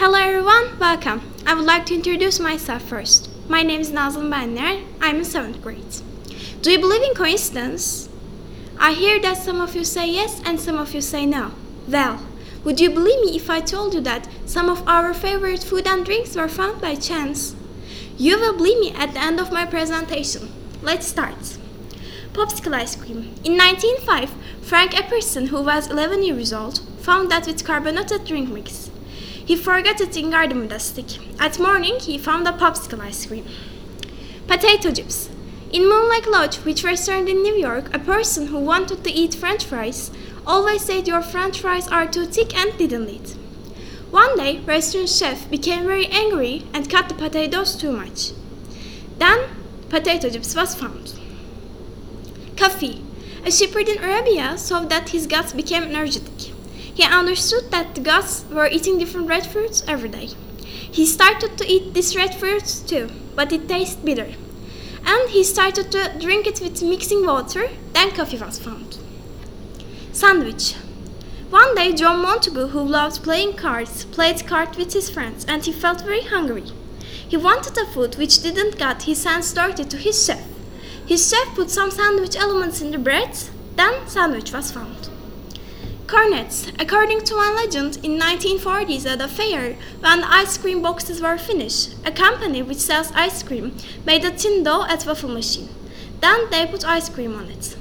Hello everyone, welcome. I would like to introduce myself first. My name is Nazım Benler. I'm in 7th grade. Do you believe in coincidence? I hear that some of you say yes and some of you say no. Well, would you believe me if I told you that some of our favorite food and drinks were found by chance? You will believe me at the end of my presentation. Let's start. Popsicle ice cream. In 1905, Frank Epperson, who was 11 years old, found that with carbonated drink mix. He forgot it in garden with a stick. At morning, he found a popsicle ice cream. Potato chips. In Moonlight Lodge, which restaurant in New York, a person who wanted to eat french fries always said your french fries are too thick and didn't eat. One day, restaurant chef became very angry and cut the potatoes too much. Then, potato chips was found. Coffee. A shepherd in Arabia saw that his goats became energetic. He understood that the gods were eating different red fruits every day. He started to eat these red fruits too, but it tasted bitter and he started to drink it with mixing water. Then coffee was found. Sandwich. One day, John Montagu, who loved playing cards, played cards with his friends, and he felt very hungry. He wanted a food which didn't get his hands dirty to his chef. His chef put some sandwich elements in the bread. Then sandwich was found. Cornets. According to one legend, in 1940s at a fair, when ice cream boxes were finished, a company which sells ice cream made a tin dough at waffle machine. Then they put ice cream on it.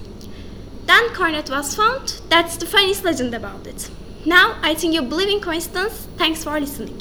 Then cornet was found. That's the funniest legend about it. Now I think you believe in coincidence. Thanks for listening.